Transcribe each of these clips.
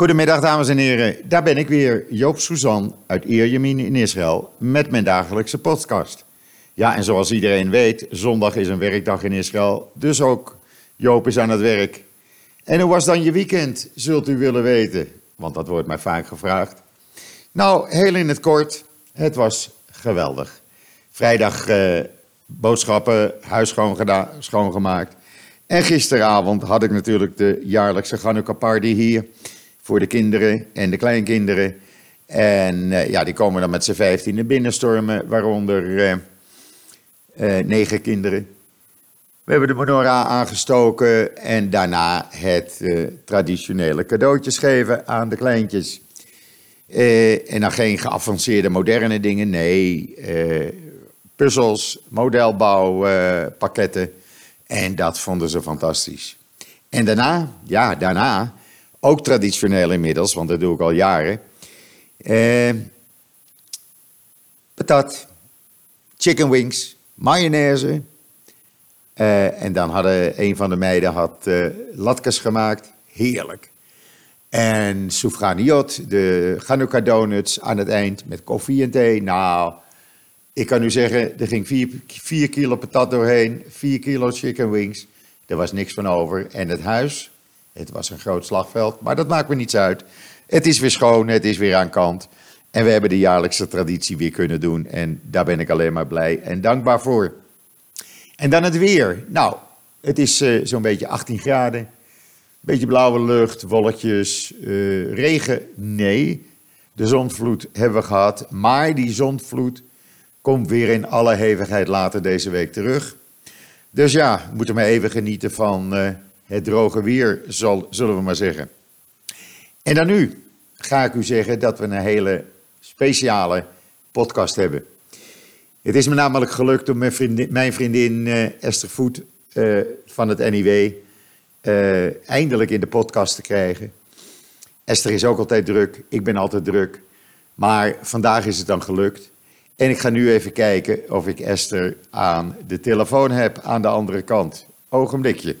Goedemiddag, dames en heren. Daar ben ik weer, Joop Suzan uit Ierjemien in Israël, met mijn dagelijkse podcast. Ja, en zoals iedereen weet, zondag is een werkdag in Israël, dus ook Joop is aan het werk. En hoe was dan je weekend, zult u willen weten? Want dat wordt mij vaak gevraagd. Nou, heel in het kort, het was geweldig. Vrijdag eh, boodschappen, huis schoongemaakt. En gisteravond had ik natuurlijk de jaarlijkse Hanukkah party hier voor de kinderen en de kleinkinderen. En eh, ja, die komen dan met z'n vijftienen binnenstormen, waaronder eh, eh, negen kinderen. We hebben de menorah aangestoken en daarna het traditionele cadeautjes geven aan de kleintjes. En dan geen geavanceerde moderne dingen, nee, eh, puzzels, modelbouwpakketten. en dat vonden ze fantastisch. En daarna, ja, daarna, ook traditioneel inmiddels, want dat doe ik al jaren. Eh, patat, chicken wings, mayonaise. Eh, en dan hadden een van de meiden had, eh latkes gemaakt. Heerlijk. En soufganiot, de Hanukkah donuts aan het eind met koffie en thee. Nou, ik kan u zeggen, er ging 4 kilo patat doorheen, 4 kilo chicken wings. Er was niks van over. En het huis, het was een groot slagveld, maar dat maakt me niets uit. Het is weer schoon, het is weer aan kant. En we hebben de jaarlijkse traditie weer kunnen doen. En daar ben ik alleen maar blij en dankbaar voor. En dan het weer. Nou, het is eh, zo'n beetje 18 graden. Beetje blauwe lucht, wolkjes, eh, regen, nee. De zonvloed hebben we gehad, maar die zonvloed komt weer in alle hevigheid later deze week terug. Dus ja, moeten maar even genieten van eh, het droge weer, zullen we maar zeggen. En dan nu ga ik u zeggen dat we een hele speciale podcast hebben. Het is me namelijk gelukt om mijn vriendin, mijn vriendin eh, Esther Voet eh, van het NIW eh, eindelijk in de podcast te krijgen. Esther is ook altijd druk, ik ben altijd druk. Maar vandaag is het dan gelukt. En ik ga nu even kijken of ik Esther aan de telefoon heb aan de andere kant. Ogenblikje.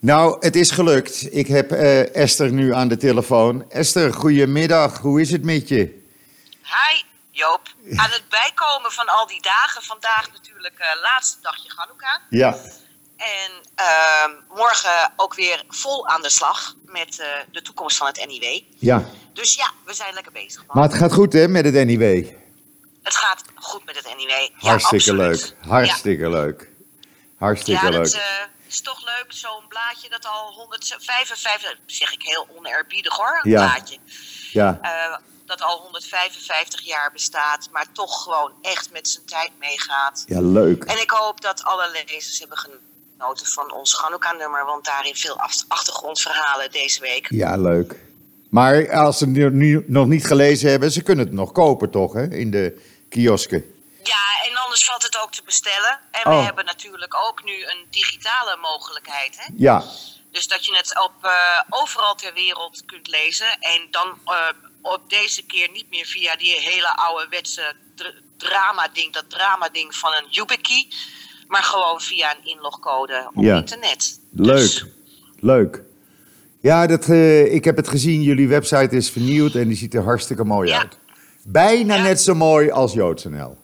Nou, het is gelukt. Ik heb eh, Esther nu aan de telefoon. Esther, goedemiddag. Hoe is het met je? Hi Joop, aan het bijkomen van al die dagen. Vandaag natuurlijk eh laatste dagje Hanukkah. Ja, En ehm, morgen ook weer vol aan de slag met eh, de toekomst van het NIW. ja. Dus ja, we zijn lekker bezig. Man. Maar het gaat goed hè met het NIW? Het gaat goed met het NIW. Hartstikke leuk. Hartstikke leuk. Hartstikke Ja, leuk. dat is toch leuk. Zo'n blaadje dat al 155, zeg ik heel oneerbiedig hoor, een Ja. blaadje. Ja, eh, dat al 155 jaar bestaat, maar toch gewoon echt met zijn tijd meegaat. ja, leuk. En ik hoop dat alle lezers hebben genoten van ons Hanukkah-nummer, want daarin veel achtergrondverhalen deze week. Ja, leuk. Maar als ze het nu nog niet gelezen hebben, ze kunnen het nog kopen toch hè, in de kiosken. Anders valt het ook te bestellen. En Oh. we hebben natuurlijk ook nu een digitale mogelijkheid. Hè? Ja, Dus dat je het op, eh, overal ter wereld kunt lezen. En dan eh, op deze keer niet meer via die hele ouderwetse dr- drama-ding, dat drama-ding van een YubiKey. Maar gewoon via een inlogcode op Ja. internet. leuk. Dus, Leuk. Ja, dat, eh, ik heb het gezien. Jullie website is vernieuwd en die ziet er hartstikke mooi Ja. uit. Bijna Ja. net zo mooi als JoodsNL.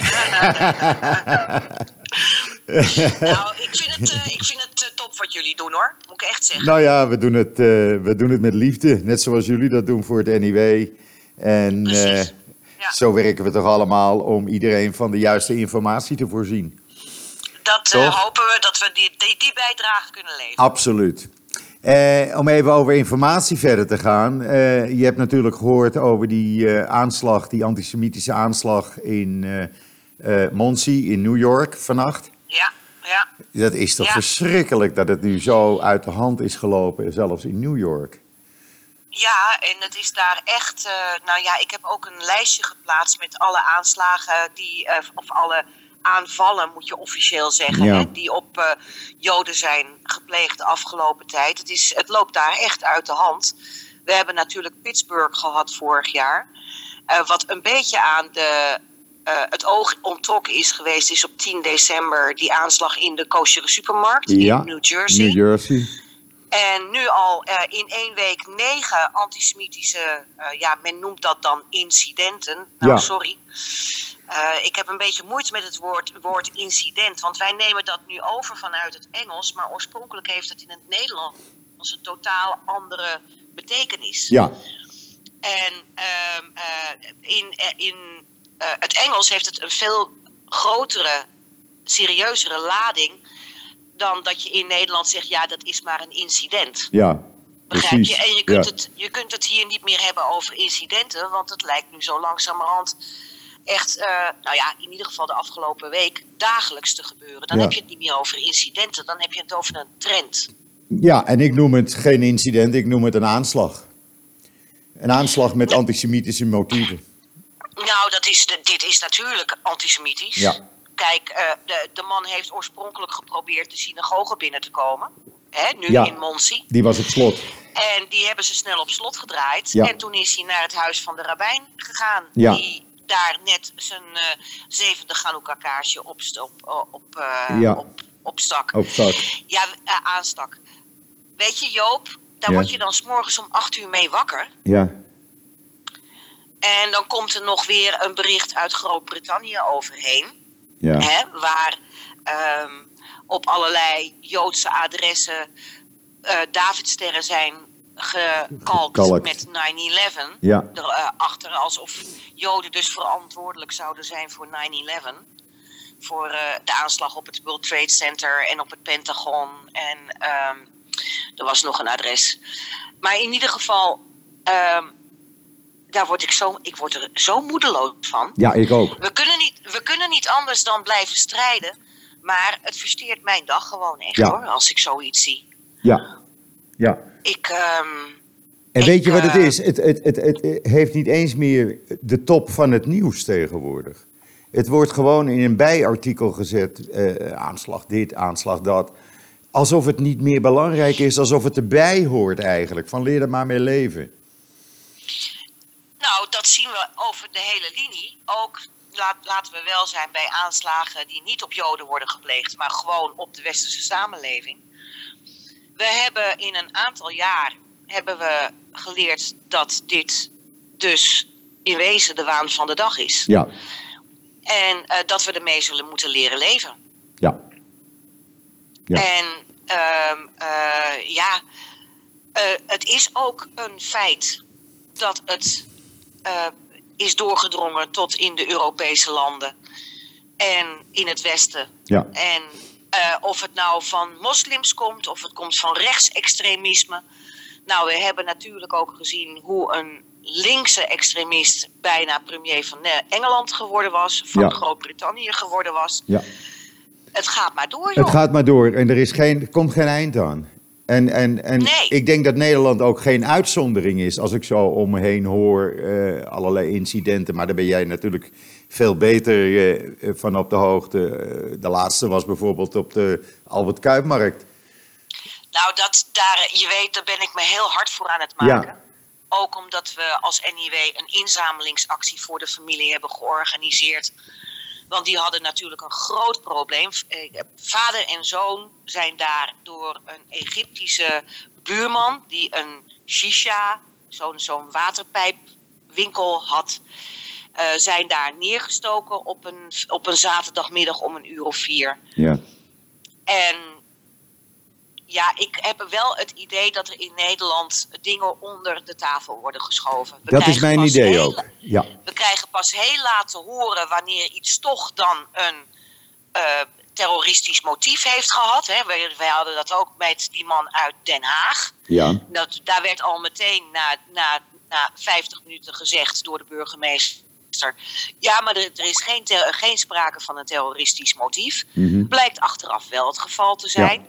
nou, ik vind het, eh, ik vind het eh, top wat jullie doen hoor. Moet ik echt zeggen. Nou ja, we doen, het, eh, we doen het met liefde. Net zoals jullie dat doen voor het NIW. En Ja. zo werken we toch allemaal om iedereen van de juiste informatie te voorzien. Dat hopen we dat we die, die, die bijdrage kunnen leveren. Absoluut. Eh, om even over informatie verder te gaan. eh, je hebt natuurlijk gehoord over die eh, aanslag, die antisemitische aanslag in eh Monsi in New York vannacht. Ja, ja. Dat is toch Ja. verschrikkelijk dat het nu zo uit de hand is gelopen, zelfs in New York. Ja, en het is daar echt. nou ja, ik heb ook een lijstje geplaatst met alle aanslagen die. of alle aanvallen, moet je officieel zeggen. Ja. Hè, die op eh, Joden zijn gepleegd de afgelopen tijd. Het, is, het loopt daar echt uit de hand. We hebben natuurlijk Pittsburgh gehad vorig jaar. Eh, wat een beetje aan de. eh, het oog onttrokken is geweest, is op 10 december die aanslag in de kosheren supermarkt Ja, in New Jersey. New Jersey. En nu al in één week negen antisemitische, ja, men noemt dat dan incidenten. Nou, Ja. sorry. Eh, ik heb een beetje moeite met het woord, woord incident, want wij nemen dat nu over vanuit het Engels, maar oorspronkelijk heeft het in het Nederlands een totaal andere betekenis. Ja, En ehm, eh, in, eh, in het Engels heeft het een veel grotere, serieuzere lading dan dat je in Nederland zegt, ja, dat is maar een incident. ja. Begrijp je? En je kunt, ja. het, je kunt het hier niet meer hebben over incidenten, want het lijkt nu zo langzamerhand echt, eh, nou ja, in ieder geval de afgelopen week dagelijks te gebeuren. Dan Ja. heb je het niet meer over incidenten, dan heb je het over een trend. Ja, en ik noem het geen incident, ik noem het een aanslag. Een aanslag met antisemitische motieven. Nou, dat is, de- dit is natuurlijk antisemitisch. Ja. Kijk, eh, de, de man heeft oorspronkelijk geprobeerd de synagoge binnen te komen. Hè, nu Ja. in Monsi. Die was het slot. En die hebben ze snel op slot gedraaid. Ja. En toen is hij naar het huis van de rabbijn gegaan. Ja. Die daar net zijn eh, zevende Chanukka-kaarsje op, op, op, eh, Ja. op. Op zak. Ja, eh, aanstak. Weet je, Joop, daar Ja. word je dan s'morgens om acht uur mee wakker. Ja, En dan komt er nog weer een bericht uit Groot-Brittannië overheen. ja, Hè, waar ehm, op allerlei Joodse adressen eh Davidsterren zijn gekalkt met 9-11. ja, Erachter alsof Joden dus verantwoordelijk zouden zijn voor 9-11. Voor eh, de aanslag op het World Trade Center en op het Pentagon. En ehm, er was nog een adres. Maar in ieder geval, ehm, daar word ik, zo, ik word er zo moedeloos van. ja, ik ook. We kunnen, niet, we kunnen niet anders dan blijven strijden. Maar het versteert mijn dag gewoon echt Ja. hoor, als ik zoiets zie. Ja, ja. Ik, ehm, En Ik, weet je wat het eh, is? Het, het, het, het heeft niet eens meer de top van het nieuws tegenwoordig. Het wordt gewoon in een bijartikel gezet, eh, aanslag dit, aanslag dat. Alsof het niet meer belangrijk is, alsof het erbij hoort eigenlijk. Van leer er maar mee leven. nou, dat zien we over de hele linie. Ook, laat, laten we wel zijn, bij aanslagen die niet op Joden worden gepleegd, maar gewoon op de westerse samenleving. We hebben in een aantal jaar hebben we geleerd dat dit dus in wezen de waan van de dag is. Ja, En eh, dat we ermee zullen moeten leren leven. ja, Ja. En ehm, eh, ja, eh, het is ook een feit dat het is doorgedrongen tot in de Europese landen en in het Westen. ja, En eh, of het nou van moslims komt of het komt van rechtsextremisme. Nou, we hebben natuurlijk ook gezien hoe een linkse extremist bijna premier van eh, Engeland geworden was, van Ja. Groot-Brittannië geworden was. ja. Het gaat maar door, joh. Het gaat maar door en er, is geen, er komt geen eind aan. En, en, en Nee. ik denk dat Nederland ook geen uitzondering is. Als ik zo om me heen hoor, eh, allerlei incidenten. Maar daar ben jij natuurlijk veel beter eh, eh, van op de hoogte. De laatste was bijvoorbeeld op de Albert Kuipmarkt. Nou, dat, daar, je weet, daar ben ik me heel hard voor aan het maken. Ja. Ook omdat we als NIW een inzamelingsactie voor de familie hebben georganiseerd. Want die hadden natuurlijk een groot probleem. Eh, Vader en zoon zijn daar door een Egyptische buurman die een shisha, zo'n zo'n waterpijpwinkel had, eh, zijn daar neergestoken op een, op een zaterdagmiddag om een uur of vier. Ja, En ja, ik heb wel het idee dat er in Nederland dingen onder de tafel worden geschoven. We dat is mijn idee heel- ook. Ja, We krijgen pas heel laat te horen wanneer iets toch dan een eh, terroristisch motief heeft gehad. Hè. Wij, wij hadden dat ook met die man uit Den Haag. ja, Dat, daar werd al meteen na, na, na 50 minuten gezegd door de burgemeester. Ja, maar er, er is geen, geen sprake van een terroristisch motief. mhm, Blijkt achteraf wel het geval te zijn.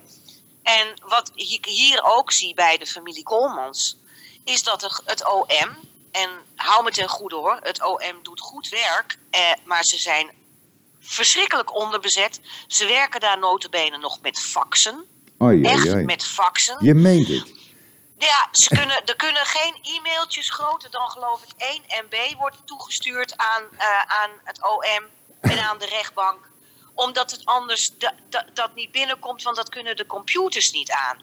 En wat ik hier ook zie bij de familie Koolmans, is dat het OM, en hou me ten goede hoor, het OM doet goed werk, eh, maar ze zijn verschrikkelijk onderbezet. Ze werken daar notabene nog met faxen. Oei, Echt oei, met faxen. Je meent het. Ja, ze kunnen, er kunnen geen e-mailtjes groter dan geloof ik 1 MB worden toegestuurd aan, eh, aan het OM en aan de rechtbank. Omdat het anders da- da- dat niet binnenkomt, want dat kunnen de computers niet aan.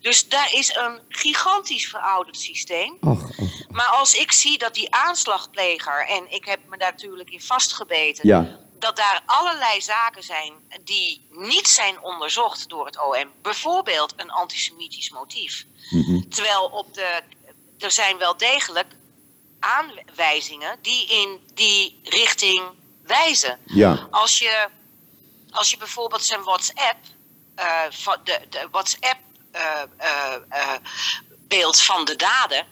Dus daar is een gigantisch verouderd systeem. Och, och. Maar als ik zie dat die aanslagpleger, en ik heb me daar natuurlijk in vastgebeten, Ja, dat daar allerlei zaken zijn die niet zijn onderzocht door het OM. Bijvoorbeeld een antisemitisch motief. mhm. Terwijl op de, er zijn wel degelijk aanwijzingen die in die richting wijzen. ja, Als je, als je bijvoorbeeld zijn WhatsApp, eh, van de, de WhatsApp eh, eh, beeld van de daden,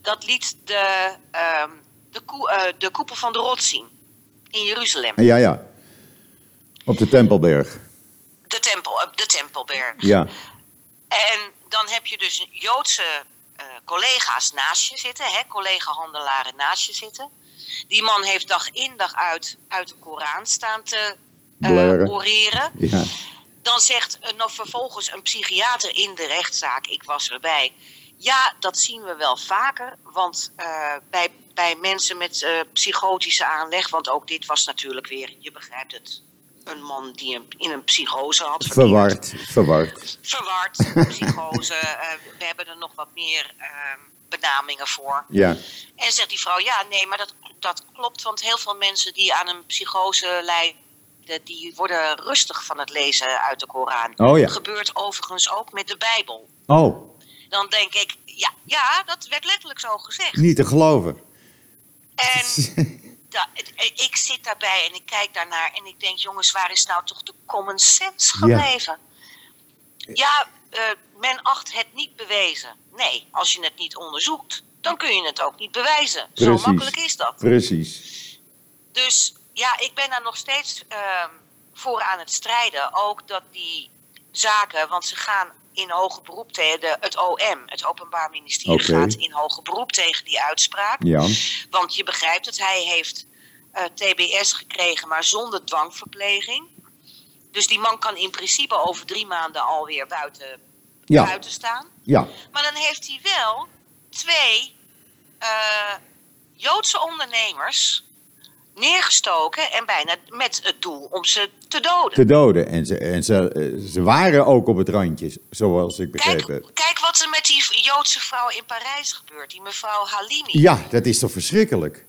dat liet de, ehm, de, de koepel van de rots zien in Jeruzalem. ja, ja. Op de Tempelberg. De, tempel, de Tempelberg. Ja, En dan heb je dus Joodse collega's naast je zitten, hè, collega-handelaren naast je zitten. Die man heeft dag in dag uit uit de Koran staan te Blaren. oreren. ja, Dan zegt eh, nog vervolgens een psychiater in de rechtszaak, ik was erbij. Ja, dat zien we wel vaker, want eh, bij, bij mensen met psychotische aanleg, want ook dit was natuurlijk weer, je begrijpt het, een man die een, in een psychose had verward, verward. verward, psychose. we hebben er nog wat meer ehm, benamingen voor. Ja, En zegt die vrouw, ja, nee, maar dat, dat klopt, want heel veel mensen die aan een psychose lijden, die worden rustig van het lezen uit de Koran. Oh ja. Dat gebeurt overigens ook met de Bijbel. oh, Dan denk ik, ja, ja, dat werd letterlijk zo gezegd. niet te geloven. En da- ik zit daarbij en ik kijk daarnaar en ik denk, jongens, waar is nou toch de common sense Ja. gebleven? Ja, eh, men acht het niet bewezen. Nee, als je het niet onderzoekt, dan kun je het ook niet bewijzen. Zo Precies. makkelijk is dat. Precies. Dus ja, ik ben daar nog steeds ehm, voor aan het strijden. Ook dat die zaken, want ze gaan in hoger beroep tegen de, het OM, het Openbaar Ministerie, gaat in hoger beroep tegen die uitspraak. Ja, Want je begrijpt het, hij heeft eh, TBS gekregen, maar zonder dwangverpleging. Dus die man kan in principe over drie maanden alweer buiten, ja, buiten staan. ja. Maar dan heeft hij wel twee eh, Joodse ondernemers neergestoken en bijna met het doel om ze te doden. Te doden. En, ze, en ze, eh, ze waren ook op het randje, zoals ik begrepen Kijk, heb. kijk wat er met die Joodse vrouw in Parijs gebeurt, die mevrouw Halimi. Ja, dat is toch verschrikkelijk?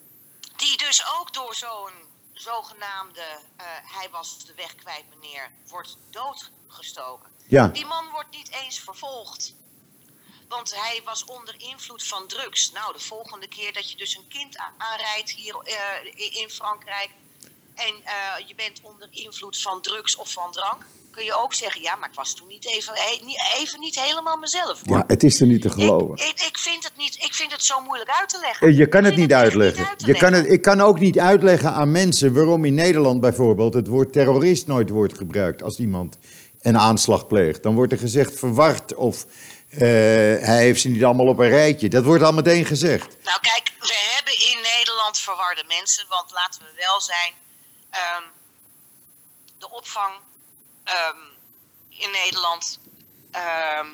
Die dus ook door zo'n zogenaamde, eh, hij was de weg kwijt meneer, wordt doodgestoken. Ja, Die man wordt niet eens vervolgd. Want hij was onder invloed van drugs. Nou, de volgende keer dat je dus een kind aanrijdt hier eh, in Frankrijk. en eh, je bent onder invloed van drugs of van drank. kun je ook zeggen: ja, maar ik was toen niet even, niet- even niet helemaal mezelf. hoor. ja, het is er niet te geloven. Ik, ik, ik, vind het niet, ik vind het zo moeilijk uit te leggen. Eh, Je kan het niet uitleggen. uit te Je kan het, ik kan ook niet uitleggen aan mensen waarom in Nederland bijvoorbeeld het woord terrorist nooit wordt gebruikt als iemand een aanslag pleegt. Dan wordt er gezegd verward of eh, hij heeft ze niet allemaal op een rijtje. Dat wordt al meteen gezegd. Nou kijk, we hebben in Nederland verwarde mensen, want laten we wel zijn, ehm, de opvang ehm, in Nederland ehm,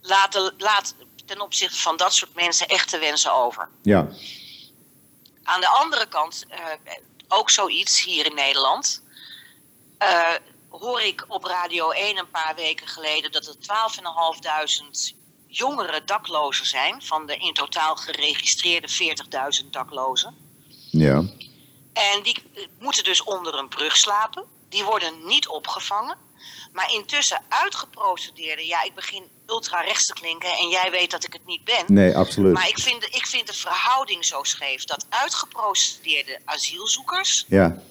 laat, de- laat ten opzichte van dat soort mensen echt te wensen over. Ja, Aan de andere kant, eh, ook zoiets hier in Nederland, eh, hoor ik op Radio 1 een paar weken geleden dat er 12.500 jongere daklozen zijn, van de in totaal geregistreerde 40.000 daklozen. ja, En die moeten dus onder een brug slapen. Die worden niet opgevangen. Maar intussen uitgeprocedeerde, ja, ik begin ultra-rechts te klinken en jij weet dat ik het niet ben. nee, absoluut. Maar ik vind, de- ik vind de verhouding zo scheef dat uitgeprocedeerde asielzoekers Ja,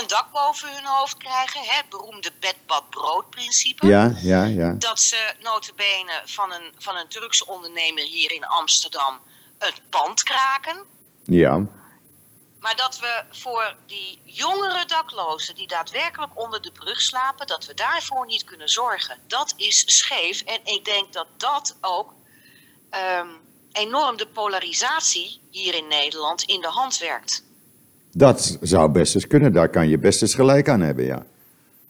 een dak boven hun hoofd krijgen, hè, het beroemde bed-bad-brood-principe. ja, ja, ja. Dat ze notabene van een, van een Turkse ondernemer hier in Amsterdam het pand kraken. Ja, Maar dat we voor die jongere daklozen die daadwerkelijk onder de brug slapen, dat we daarvoor niet kunnen zorgen. Dat is scheef. En ik denk dat dat ook ehm, enorm de polarisatie hier in Nederland in de hand werkt. Dat zou best eens kunnen. Daar kan je best eens gelijk aan hebben, ja.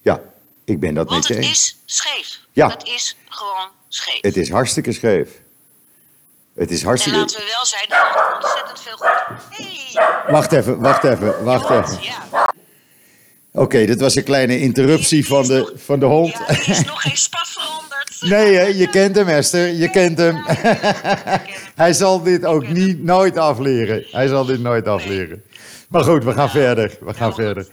Ja, ik ben dat Want met je het eens. is scheef. Ja. Het is gewoon scheef. Het is hartstikke scheef. Het is en hartstikke... laten we wel zijn, er gaat ontzettend veel goed. Hey, Wacht even, wacht even, wacht even. ja. Oké, dit was een kleine interruptie van de, van de hond. Ja, er is nog geen spat veranderd. Nee, hè, je kent hem, Esther. Je kent hem. Ja, ken hem. Hij zal dit ook niet, nooit afleren. Hij zal dit nooit afleren. Maar goed, we gaan verder. We gaan verder.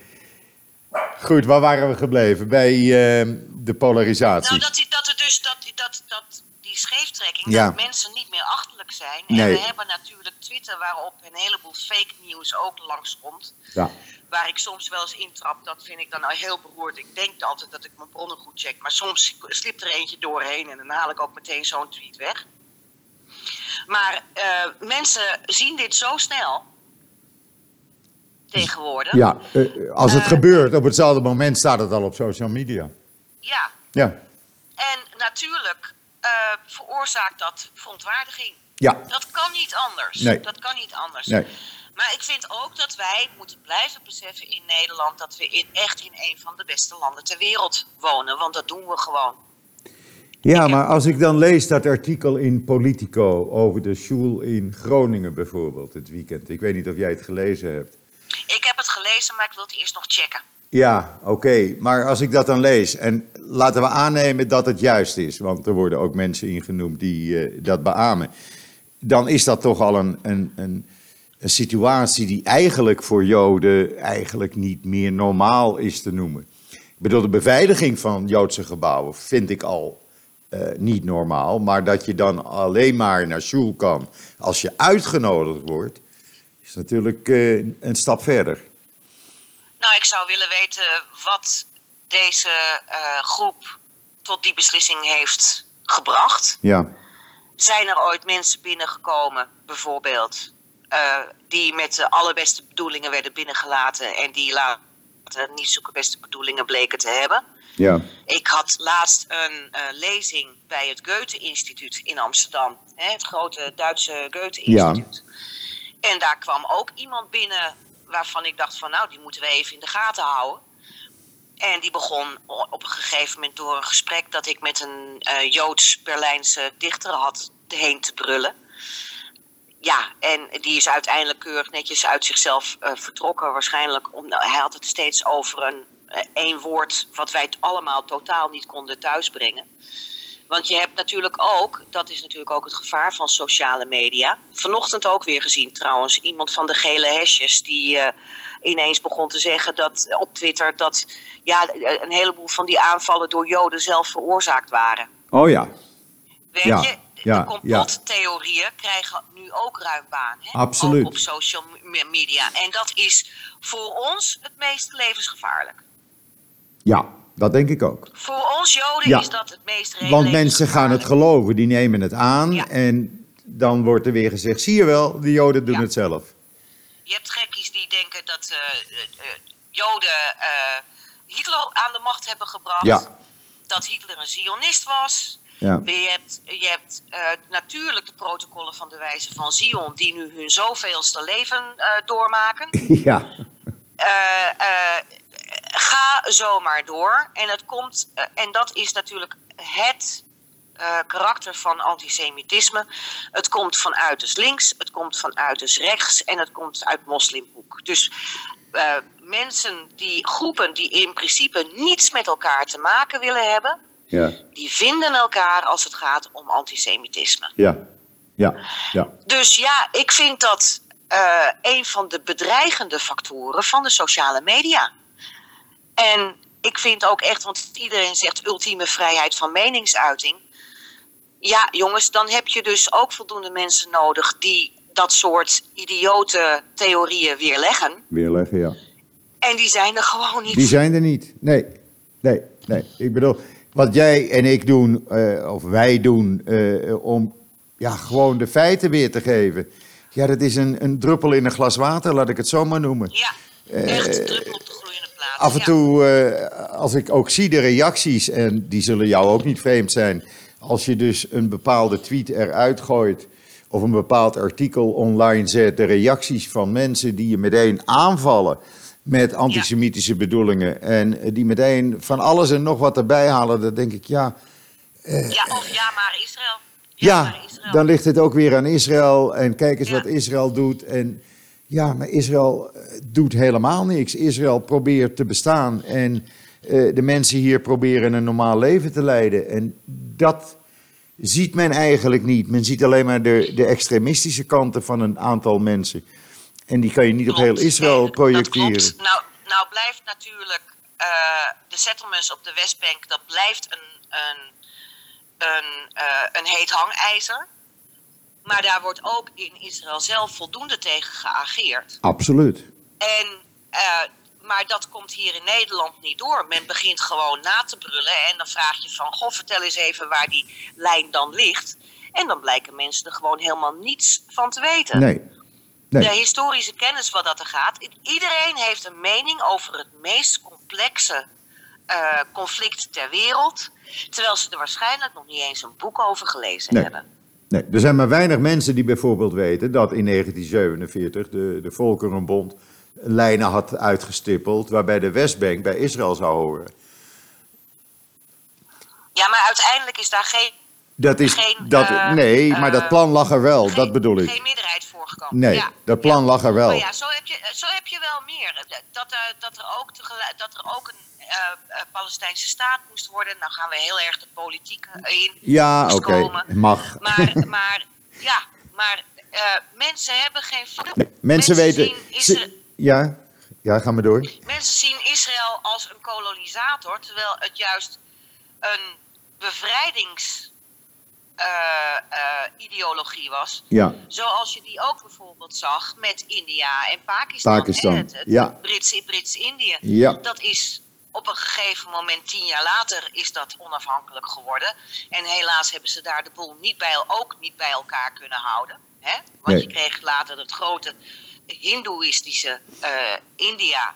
Goed, waar waren we gebleven? Bij eh, de polarisatie. Nou, dat, die- dat er dus dat, dat, dat die scheeftrekking, Ja. dat mensen niet meer achterlijk zijn. En Nee. we hebben natuurlijk Twitter waarop een heleboel fake news ook langskomt. Ja. Waar ik soms wel eens intrap, dat vind ik dan al heel beroerd. Ik denk altijd dat ik mijn bronnen goed check. Maar soms slipt er eentje doorheen en dan haal ik ook meteen zo'n tweet weg. Maar eh, mensen zien dit zo snel. Tegenwoordig. Ja, eh, als het Eh, gebeurt, op hetzelfde moment staat het al op social media. ja. Ja, En natuurlijk eh, veroorzaakt dat verontwaardiging. ja, Dat kan niet anders. Nee. Dat kan niet anders. nee. Maar ik vind ook dat wij moeten blijven beseffen in Nederland dat we in, echt in een van de beste landen ter wereld wonen. Want dat doen we gewoon. Ja, maar als ik dan lees dat artikel in Politico over de school in Groningen bijvoorbeeld, het weekend. Ik weet niet of jij het gelezen hebt. Ik heb het gelezen, maar ik wil het eerst nog checken. Ja, oké. Maar als ik dat dan lees, en laten we aannemen dat het juist is, want er worden ook mensen ingenoemd die eh, dat beamen, dan is dat toch al een, een, een, een situatie die eigenlijk voor Joden eigenlijk niet meer normaal is te noemen. Ik bedoel, de beveiliging van Joodse gebouwen vind ik al eh, niet normaal, maar dat je dan alleen maar naar shul kan als je uitgenodigd wordt, is natuurlijk eh, een stap verder. Nou, ik zou willen weten wat deze eh, groep tot die beslissing heeft gebracht. Ja, Zijn er ooit mensen binnengekomen, bijvoorbeeld, eh, die met de allerbeste bedoelingen werden binnengelaten en die later niet zulke beste bedoelingen bleken te hebben? ja, Ik had laatst een eh, lezing bij het Goethe-instituut in Amsterdam. Hè, het grote Duitse Goethe-instituut. En daar kwam ook iemand binnen waarvan ik dacht van nou, die moeten we even in de gaten houden. En die begon op een gegeven moment door een gesprek dat ik met een eh, Joods-Berlijnse dichter had heen te brullen. Ja, en die is uiteindelijk keurig netjes uit zichzelf eh, vertrokken. Waarschijnlijk, om, hij had het steeds over een eh, één woord wat wij het allemaal totaal niet konden thuisbrengen. Want je hebt natuurlijk ook, dat is natuurlijk ook het gevaar van sociale media. Vanochtend ook weer gezien trouwens, iemand van de gele hesjes die eh, ineens begon te zeggen dat op Twitter dat ja, een heleboel van die aanvallen door Joden zelf veroorzaakt waren. Oh ja, Weet Ja, je, ja, de complottheorieën krijgen nu ook ruim baan. Hè? Absoluut. Ook op social me- media. En dat is voor ons het meest levensgevaarlijk. ja, dat denk ik ook. Voor ons Joden Ja. is dat het meest re- Want mensen gaan het geloven, die nemen het aan Ja. en dan wordt er weer gezegd, zie je wel, de Joden doen Ja. het zelf. Je hebt gekkies die denken dat eh, eh, eh, Joden Hitler aan de macht hebben gebracht. Ja. Dat Hitler een Zionist was. Ja, Je hebt, je hebt natuurlijk de protocollen van de wijze van Zion, die nu hun zoveelste leven doormaken. ja, eh, ga zomaar door. En, het komt, eh, en dat is natuurlijk het eh, karakter van antisemitisme. Het komt van uiterst links, het komt van uiterst rechts en het komt uit moslimhoek. Dus eh, mensen, die groepen die in principe niets met elkaar te maken willen hebben, ja, die vinden elkaar als het gaat om antisemitisme. ja, ja, ja, Dus ja, ik vind dat een van de bedreigende factoren van de sociale media. En ik vind ook echt, want iedereen zegt ultieme vrijheid van meningsuiting. Ja, jongens, dan heb je dus ook voldoende mensen nodig die dat soort idiote theorieën weerleggen. weerleggen, ja. En die zijn er gewoon niet. Die zijn er niet. Nee, nee, nee. Ik bedoel, wat jij en ik doen, eh, of wij doen, eh, om ja, gewoon de feiten weer te geven. Ja, dat is een, een druppel in een glas water, laat ik het zo maar noemen. Ja, echt druppel Af en Ja. toe, eh, als ik ook zie de reacties, en die zullen jou ook niet vreemd zijn, als je dus een bepaalde tweet eruit gooit of een bepaald artikel online zet, de reacties van mensen die je meteen aanvallen met antisemitische bedoelingen en die meteen van alles en nog wat erbij halen, dan denk ik, ja, Ja, of ja, maar Israël. ja, maar Israël. dan ligt het ook weer aan Israël en kijk eens Ja. wat Israël doet en Ja, maar Israël eh, doet helemaal niks. Israël probeert te bestaan en eh, de mensen hier proberen een normaal leven te leiden. En dat ziet men eigenlijk niet. Men ziet alleen maar de, de extremistische kanten van een aantal mensen. En die kan je niet op heel. Israël projecteren. Nou, nou blijft natuurlijk eh, de settlements op de Westbank, dat blijft een, een, een, eh, een heet hangijzer. Maar daar wordt ook in Israël zelf voldoende tegen geageerd. Absoluut. En, eh, maar dat komt hier in Nederland niet door. Men begint gewoon na te brullen en dan vraag je van... Goh, vertel eens even waar die lijn dan ligt. En dan blijken mensen er gewoon helemaal niets van te weten Nee. Nee. de historische kennis wat dat er gaat. Iedereen heeft een mening over het meest complexe eh, conflict ter wereld. Terwijl ze er waarschijnlijk nog niet eens een boek over gelezen Nee. hebben. Nee, er zijn maar weinig mensen die bijvoorbeeld weten dat in 1947 de, de Volkerenbond lijnen had uitgestippeld waarbij de Westbank bij Israël zou horen. Ja, maar uiteindelijk is daar geen, Dat is, Geen, dat, eh, nee, maar dat eh, plan lag er wel, geen, dat bedoel ik. geen meerderheid voorgekomen. Nee, ja. dat plan ja. lag er wel. Maar ja, zo heb je, zo heb je wel meer. Dat, eh, dat, er ook dat er ook een eh, eh, Palestijnse staat moest worden. Nou gaan we heel erg de politiek in. Ja, moest oké, mag. Maar, maar ja, maar eh, mensen hebben geen. Nee, mensen weten. Zien ja, ja, ga maar door. mensen zien Israël als een kolonisator, terwijl het juist een bevrijdingsideologie was. Ja, Zoals je die ook bijvoorbeeld zag met India en Pakistan. Pakistan, Het, het ja. Brits-Indië. ja, Dat is op een gegeven moment, tien jaar later, is dat onafhankelijk geworden. En helaas hebben ze daar de boel niet bij, ook niet bij elkaar kunnen houden. Hè? Want Nee. je kreeg later het grote hindoeïstische eh, India.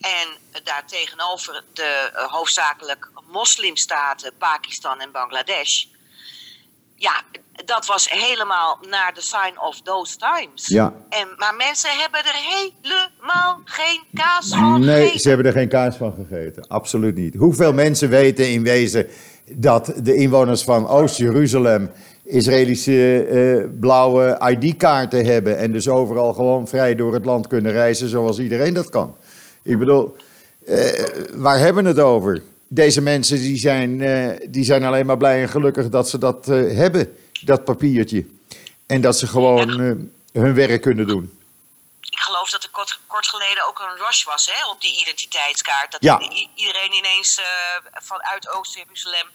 En daar tegenover de eh, hoofdzakelijk moslimstaten Pakistan en Bangladesh. Ja, dat was helemaal naar de sign of those times. ja. En, maar mensen hebben er helemaal geen kaas van Nee, gegeten. ze hebben er geen kaas van gegeten. Absoluut niet. Hoeveel mensen weten in wezen dat de inwoners van Oost-Jeruzalem Israëlische eh, blauwe ID-kaarten hebben en dus overal gewoon vrij door het land kunnen reizen zoals iedereen dat kan? Ik bedoel, eh, waar hebben we het over? Deze mensen die zijn, eh, die zijn alleen maar blij en gelukkig dat ze dat hebben, dat papiertje. En dat ze gewoon eh, hun werk kunnen doen. Ik geloof dat er kort, kort geleden ook een rush was hè, op die identiteitskaart. Dat Ja. iedereen ineens eh, vanuit Oost-Jeruzalem,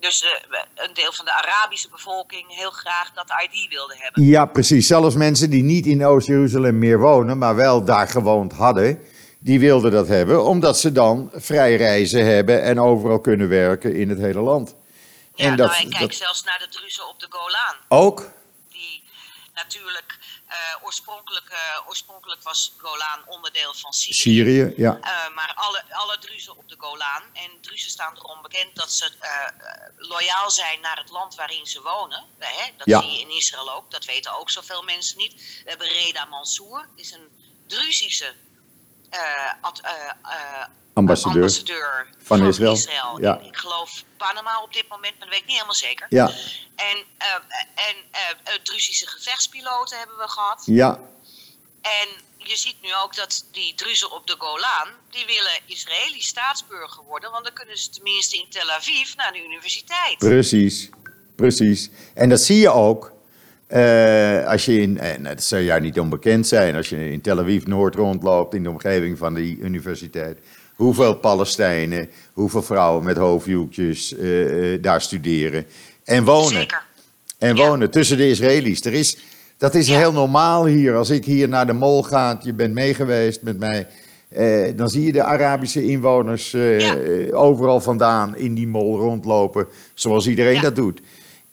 dus eh, een deel van de Arabische bevolking, heel graag dat ID wilde hebben. Ja, precies. Zelfs mensen die niet in Oost-Jeruzalem meer wonen, maar wel daar gewoond hadden, die wilden dat hebben, omdat ze dan vrij reizen hebben en overal kunnen werken in het hele land. Ja, en dat, nou, en kijk dat zelfs naar de Druzen op de Golan. ook? Die natuurlijk eh, oorspronkelijk, eh, oorspronkelijk was Golan onderdeel van Syrië. Syrië, ja. Eh, maar alle, alle Druzen op de Golan. En Druzen staan erom bekend dat ze loyaal zijn naar het land waarin ze wonen. Hè? Dat Ja. zie je in Israël ook. Dat weten ook zoveel mensen niet. We hebben Reda Mansour. is een Druzische ad- eh, Ambassadeur. ambassadeur van van, Israël. Israël. Ja. Ik geloof Panama op dit moment, maar dat weet ik niet helemaal zeker. Ja, En, eh, en eh, eh, Druzische gevechtspiloten hebben we gehad. ja, En je ziet nu ook dat die Druzen op de Golan, die willen Israëlisch staatsburger worden, want dan kunnen ze tenminste in Tel Aviv naar de universiteit. precies. Precies. En dat zie je ook. Eh, als je in, en dat zou jou niet onbekend zijn, als je in Tel Aviv Noord rondloopt in de omgeving van die universiteit. Hoeveel Palestijnen, hoeveel vrouwen met hoofddoekjes eh, eh, daar studeren en wonen. Zeker. En Ja. wonen tussen de Israëli's. Er is, dat is Ja. heel normaal hier. Als ik hier naar de mol ga, je bent meegeweest met mij. eh, dan zie je de Arabische inwoners eh, Ja. eh, overal vandaan in die mol rondlopen. Zoals iedereen dat doet.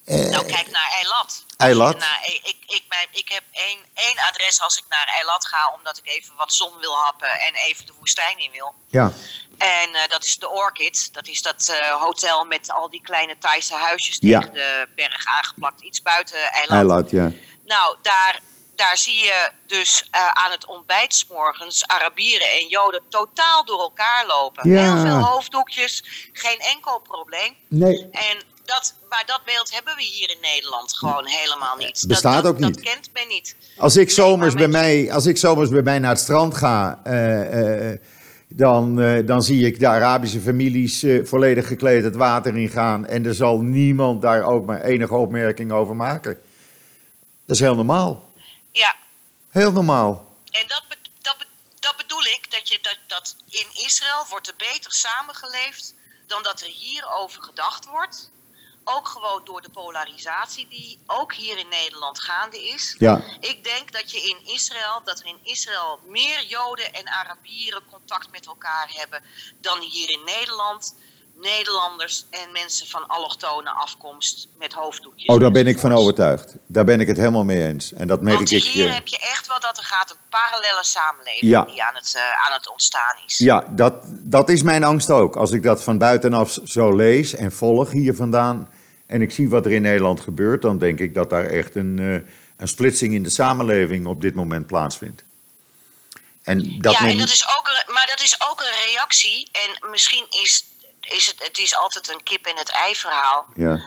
Eh, Nou, kijk naar Eilat. Eilat? Nou, ik, ik, ik, mijn- ik heb één, één adres als ik naar Eilat ga, omdat ik even wat zon wil happen en even de woestijn in wil. ja, En eh, dat is de Orchid. Dat is dat eh, hotel met al die kleine Thaise huisjes Ja. tegen de berg aangeplakt. Iets buiten Eilat. Eilat, ja. Nou, daar, daar zie je dus eh, aan het ontbijt morgens Arabieren en Joden totaal door elkaar lopen. Ja. Heel veel hoofddoekjes, geen enkel probleem. Nee, En dat, maar dat beeld hebben we hier in Nederland gewoon helemaal niet. Dat- Bestaat dat, ook niet. Dat kent men niet. Als ik zomers, bij mij, als ik zomers bij mij naar het strand ga, eh, eh, dan, eh, dan zie ik de Arabische families volledig gekleed het water ingaan. En er zal niemand daar ook maar enige opmerking over maken. Dat is heel normaal. Ja, Heel normaal. en dat, be- dat, be- dat bedoel ik, dat, je, dat, dat in Israël wordt er beter samengeleefd dan dat er hier over gedacht wordt. Ook gewoon door de polarisatie die ook hier in Nederland gaande is. Ja, Ik denk dat je in Israël, dat er in Israël meer Joden en Arabieren contact met elkaar hebben dan hier in Nederland. Nederlanders en mensen van allochtone afkomst met hoofddoekjes. oh, daar ben ik van overtuigd. Daar ben ik het helemaal mee eens. En dat merk Want ik. hier eh, heb je echt wel dat er gaat een parallele samenleving Ja. die aan het, eh, aan het ontstaan is. Ja, dat, dat is mijn angst ook. Als ik dat van buitenaf zo lees en volg hier vandaan. En ik zie wat er in Nederland gebeurt. dan denk ik dat daar echt een, eh, een splitsing in de samenleving op dit moment plaatsvindt. En dat ja, men- en dat is ook een, maar dat is ook een reactie. En misschien is, is het, het is altijd een kip en het ei verhaal. Ja,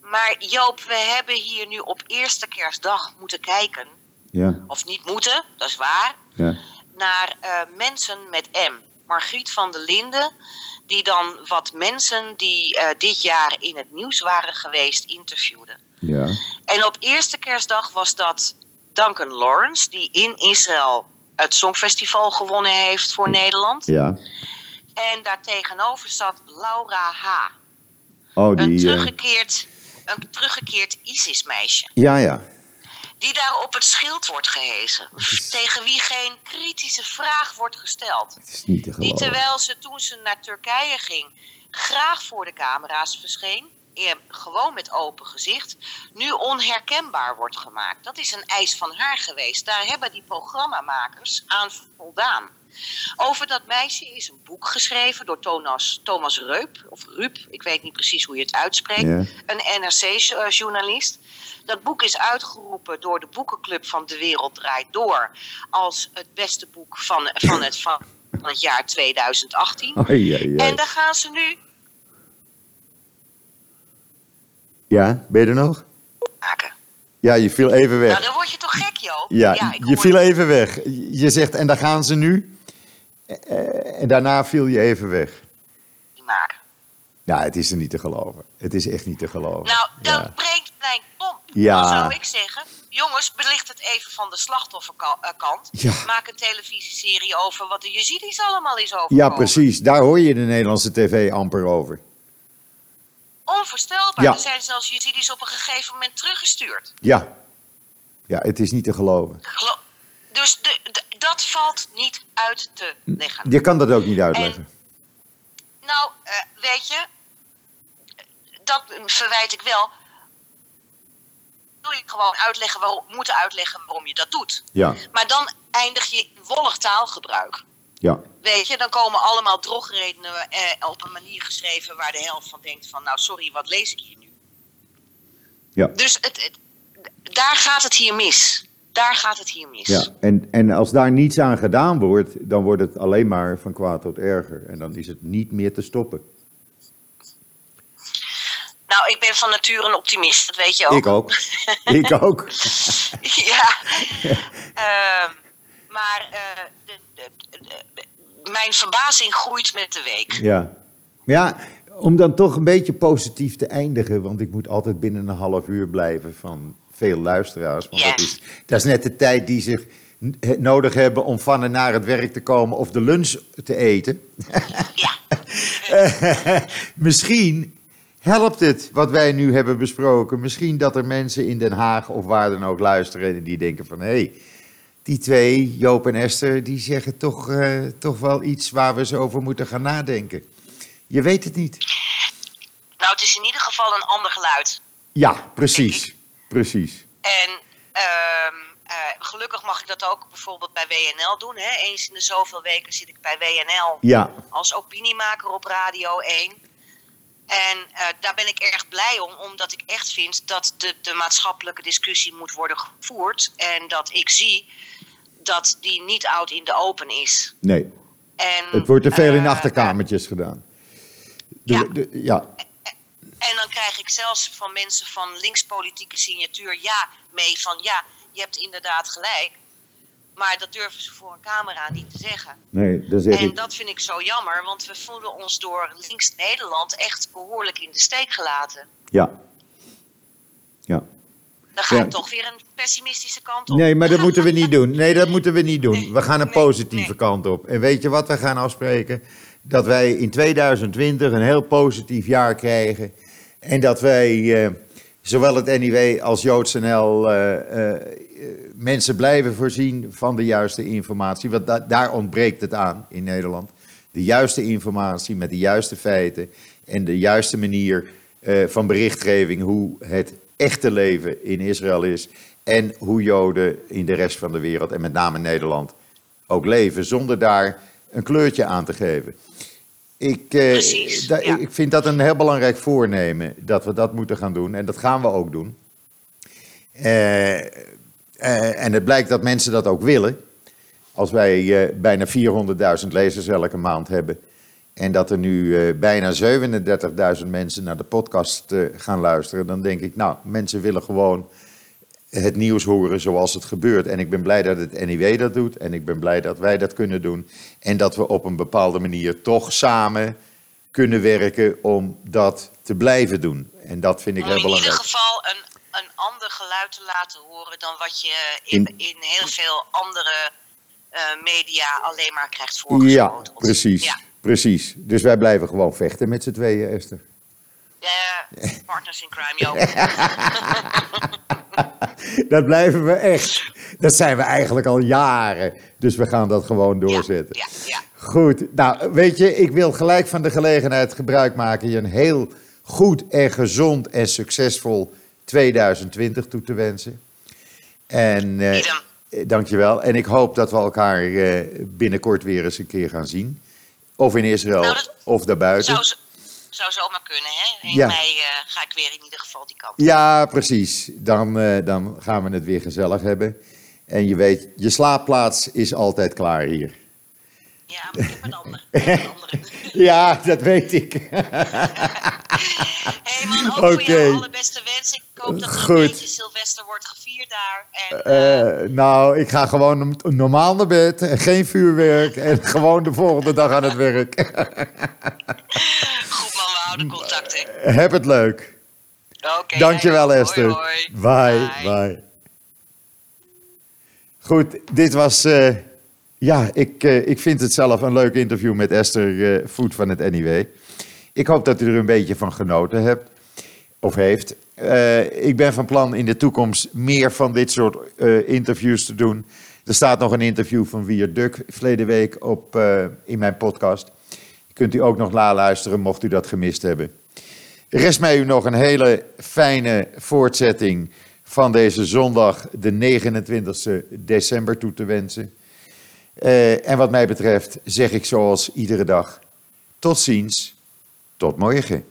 Maar Joop, we hebben hier nu op eerste kerstdag moeten kijken. ja, Of niet moeten, dat is waar. ja. Naar eh, mensen met M. Margriet van der Linden. Die dan wat mensen die eh, dit jaar in het nieuws waren geweest interviewde. ja. En op eerste kerstdag was dat Duncan Lawrence, die in Israël het Songfestival gewonnen heeft voor Nederland. ja. En daartegenover zat Laura H. Oh, Een die. eh, teruggekeerd, een teruggekeerd ISIS-meisje. ja, ja. Die daar op het schild wordt gehezen. Tegen wie geen kritische vraag wordt gesteld. Het is niet te Die terwijl ze toen ze naar Turkije ging graag voor de camera's verscheen. Gewoon met open gezicht. Nu onherkenbaar wordt gemaakt. Dat is een eis van haar geweest. Daar hebben die programmamakers aan voldaan. Over dat meisje is een boek geschreven door Thomas, Thomas Reup. Of Rup, ik weet niet precies hoe je het uitspreekt. Ja. Een NRC-journalist. Dat boek is uitgeroepen door de boekenclub van De Wereld Draait Door. Als het beste boek van, van, het, van het jaar 2018. Oei, oei, oei. En daar gaan ze nu Ja, ben je er nog? maken. Ja, je viel even weg. Nou, dan word je toch gek, Joop? Ja, ik je viel even weg. Je zegt, en daar gaan ze nu. Eh, En daarna viel je even weg. die maken. Ja, het is er niet te geloven. Het is echt niet te geloven. Nou, dan Ja. breekt mijn. Ja. Dan zou ik zeggen, jongens, belicht het even van de slachtofferkant. Ja. Maak een televisieserie over wat de Jezidis allemaal is overkomen. ja, precies. Daar hoor je de Nederlandse tv amper over. Onvoorstelbaar. Ja. Er zijn zelfs Jezidis op een gegeven moment teruggestuurd. Ja. Ja, het is niet te geloven. Gelo- dus de, de- dat valt niet uit te leggen. Je kan dat ook niet uitleggen. Nou, eh, weet je, dat verwijt ik wel. Je gewoon uitleggen waarom, moeten uitleggen waarom je dat doet. Ja, Maar dan eindig je in wollig taalgebruik. ja. Weet je, dan komen allemaal drogredenen eh, op een manier geschreven waar de helft van denkt van, nou sorry, wat lees ik hier nu? Ja. Dus het, het- daar gaat het hier mis. Daar gaat het hier mis. ja. En, en als daar niets aan gedaan wordt, dan wordt het alleen maar van kwaad tot erger. En dan is het niet meer te stoppen. Nou, ik ben van nature een optimist, dat weet je ook. Ik ook. Ik ook. ja. Ehm, maar eh, de, de, de- mijn verbazing groeit met de week. Ja. Ja, om dan toch een beetje positief te eindigen, want ik moet altijd binnen een half uur blijven van veel luisteraars. Want dat, is, dat is net de tijd die ze n- nodig hebben om van en naar het werk te komen of de lunch te eten. Ja. Misschien helpt het wat wij nu hebben besproken. Misschien dat er mensen in Den Haag of waar dan ook luisteren en die denken van hé, hey, die twee, Joop en Esther, die zeggen toch, eh, toch wel iets waar we eens over moeten gaan nadenken. Je weet het niet. Nou, het is in ieder geval een ander geluid. Ja, precies. Precies. En ehm, eh, gelukkig mag ik dat ook bijvoorbeeld bij WNL doen. Hè? Eens in de zoveel weken zit ik bij WNL Ja, als opiniemaker op Radio 1. En eh, daar ben ik erg blij om, omdat ik echt vind dat de, de maatschappelijke discussie moet worden gevoerd. En dat ik zie dat die niet oud in de open is. nee. En, Het wordt te veel in eh, achterkamertjes gedaan. De- ja. de- ja. En dan krijg ik zelfs van mensen van linkspolitieke signatuur ja mee van ja, je hebt inderdaad gelijk. Maar dat durven ze voor een camera niet te zeggen. Nee, dat zeg En ik. dat vind ik zo jammer, want we voelen ons door links Nederland echt behoorlijk in de steek gelaten. Ja. Ja. Dan ga Ja. toch weer een pessimistische kant op. Nee, maar dat moeten we niet doen. Nee, dat moeten we niet doen. Nee, We gaan een nee, positieve nee. kant op. En weet je wat we gaan afspreken? Dat wij in 2020 een heel positief jaar krijgen. En dat wij, eh, zowel het NIW als JoodsNL, eh, eh, mensen blijven voorzien van de juiste informatie. Want da- daar ontbreekt het aan in Nederland. De juiste informatie met de juiste feiten en de juiste manier eh, van berichtgeving hoe het echte leven in Israël is en hoe Joden in de rest van de wereld en met name Nederland ook leven zonder daar een kleurtje aan te geven. Ik, eh, Precies, ja. ik vind dat een heel belangrijk voornemen dat we dat moeten gaan doen en dat gaan we ook doen. Eh, eh, en het blijkt dat mensen dat ook willen. Als wij eh, bijna 400.000 lezers elke maand hebben. En dat er nu bijna 37.000 mensen naar de podcast gaan luisteren. Dan denk ik, nou, mensen willen gewoon het nieuws horen zoals het gebeurt. En ik ben blij dat het NIW dat doet. En ik ben blij dat wij dat kunnen doen. En dat we op een bepaalde manier toch samen kunnen werken om dat te blijven doen. En dat vind ik Om heel in ieder belangrijk. geval een, een ander geluid te laten horen dan wat je in, In- in heel veel andere eh, media alleen maar krijgt Ja, voorgeschoteld. precies. Ja, Precies. Dus wij blijven gewoon vechten met z'n tweeën, Esther. Eh, partners in crime, joh. Dat blijven we echt. Dat zijn we eigenlijk al jaren. Dus we gaan dat gewoon doorzetten. Ja, ja, ja. Goed. Nou, weet je, ik wil gelijk van de gelegenheid gebruik maken je een heel goed en gezond en succesvol 2020 toe te wensen. En eh, eh, dankjewel. En ik hoop dat we elkaar eh, binnenkort weer eens een keer gaan zien. Of in Israël Nou, of daarbuiten. Zou, zou zomaar kunnen, hè? In Ja. mei eh, ga ik weer in ieder geval die kant. Ja, precies. Dan, eh, dan gaan we het weer gezellig hebben. En je weet, je slaapplaats is altijd klaar hier. Ja, maar ik heb een andere. Ja, dat weet ik. Hé hey man, ook voor Oké. jou alle beste wensen. Ik hoop dat Goed. een beetje Sylvester wordt daar. En, eh, Eh, nou, ik ga gewoon normaal naar bed. en Geen vuurwerk. En gewoon de volgende dag aan het werk. goed man, we houden contact, hè. Heb het leuk. Oké. Dankjewel, hoi, Esther. hoi. Bye, bye. Goed, dit was. eh, ja, ik, eh, ik vind het zelf een leuk interview met Esther eh Voet van het NIW. Ik hoop dat u er een beetje van genoten hebt. Of heeft. Eh, ik ben van plan in de toekomst meer van dit soort eh, interviews te doen. Er staat nog een interview van Duk verleden week op, eh, in mijn podcast. Kunt u ook nog naluisteren mocht u dat gemist hebben. Rest mij u nog een hele fijne voortzetting van deze zondag, de 29 december, toe te wensen. En wat mij betreft zeg ik zoals iedere dag: tot ziens, tot morgen.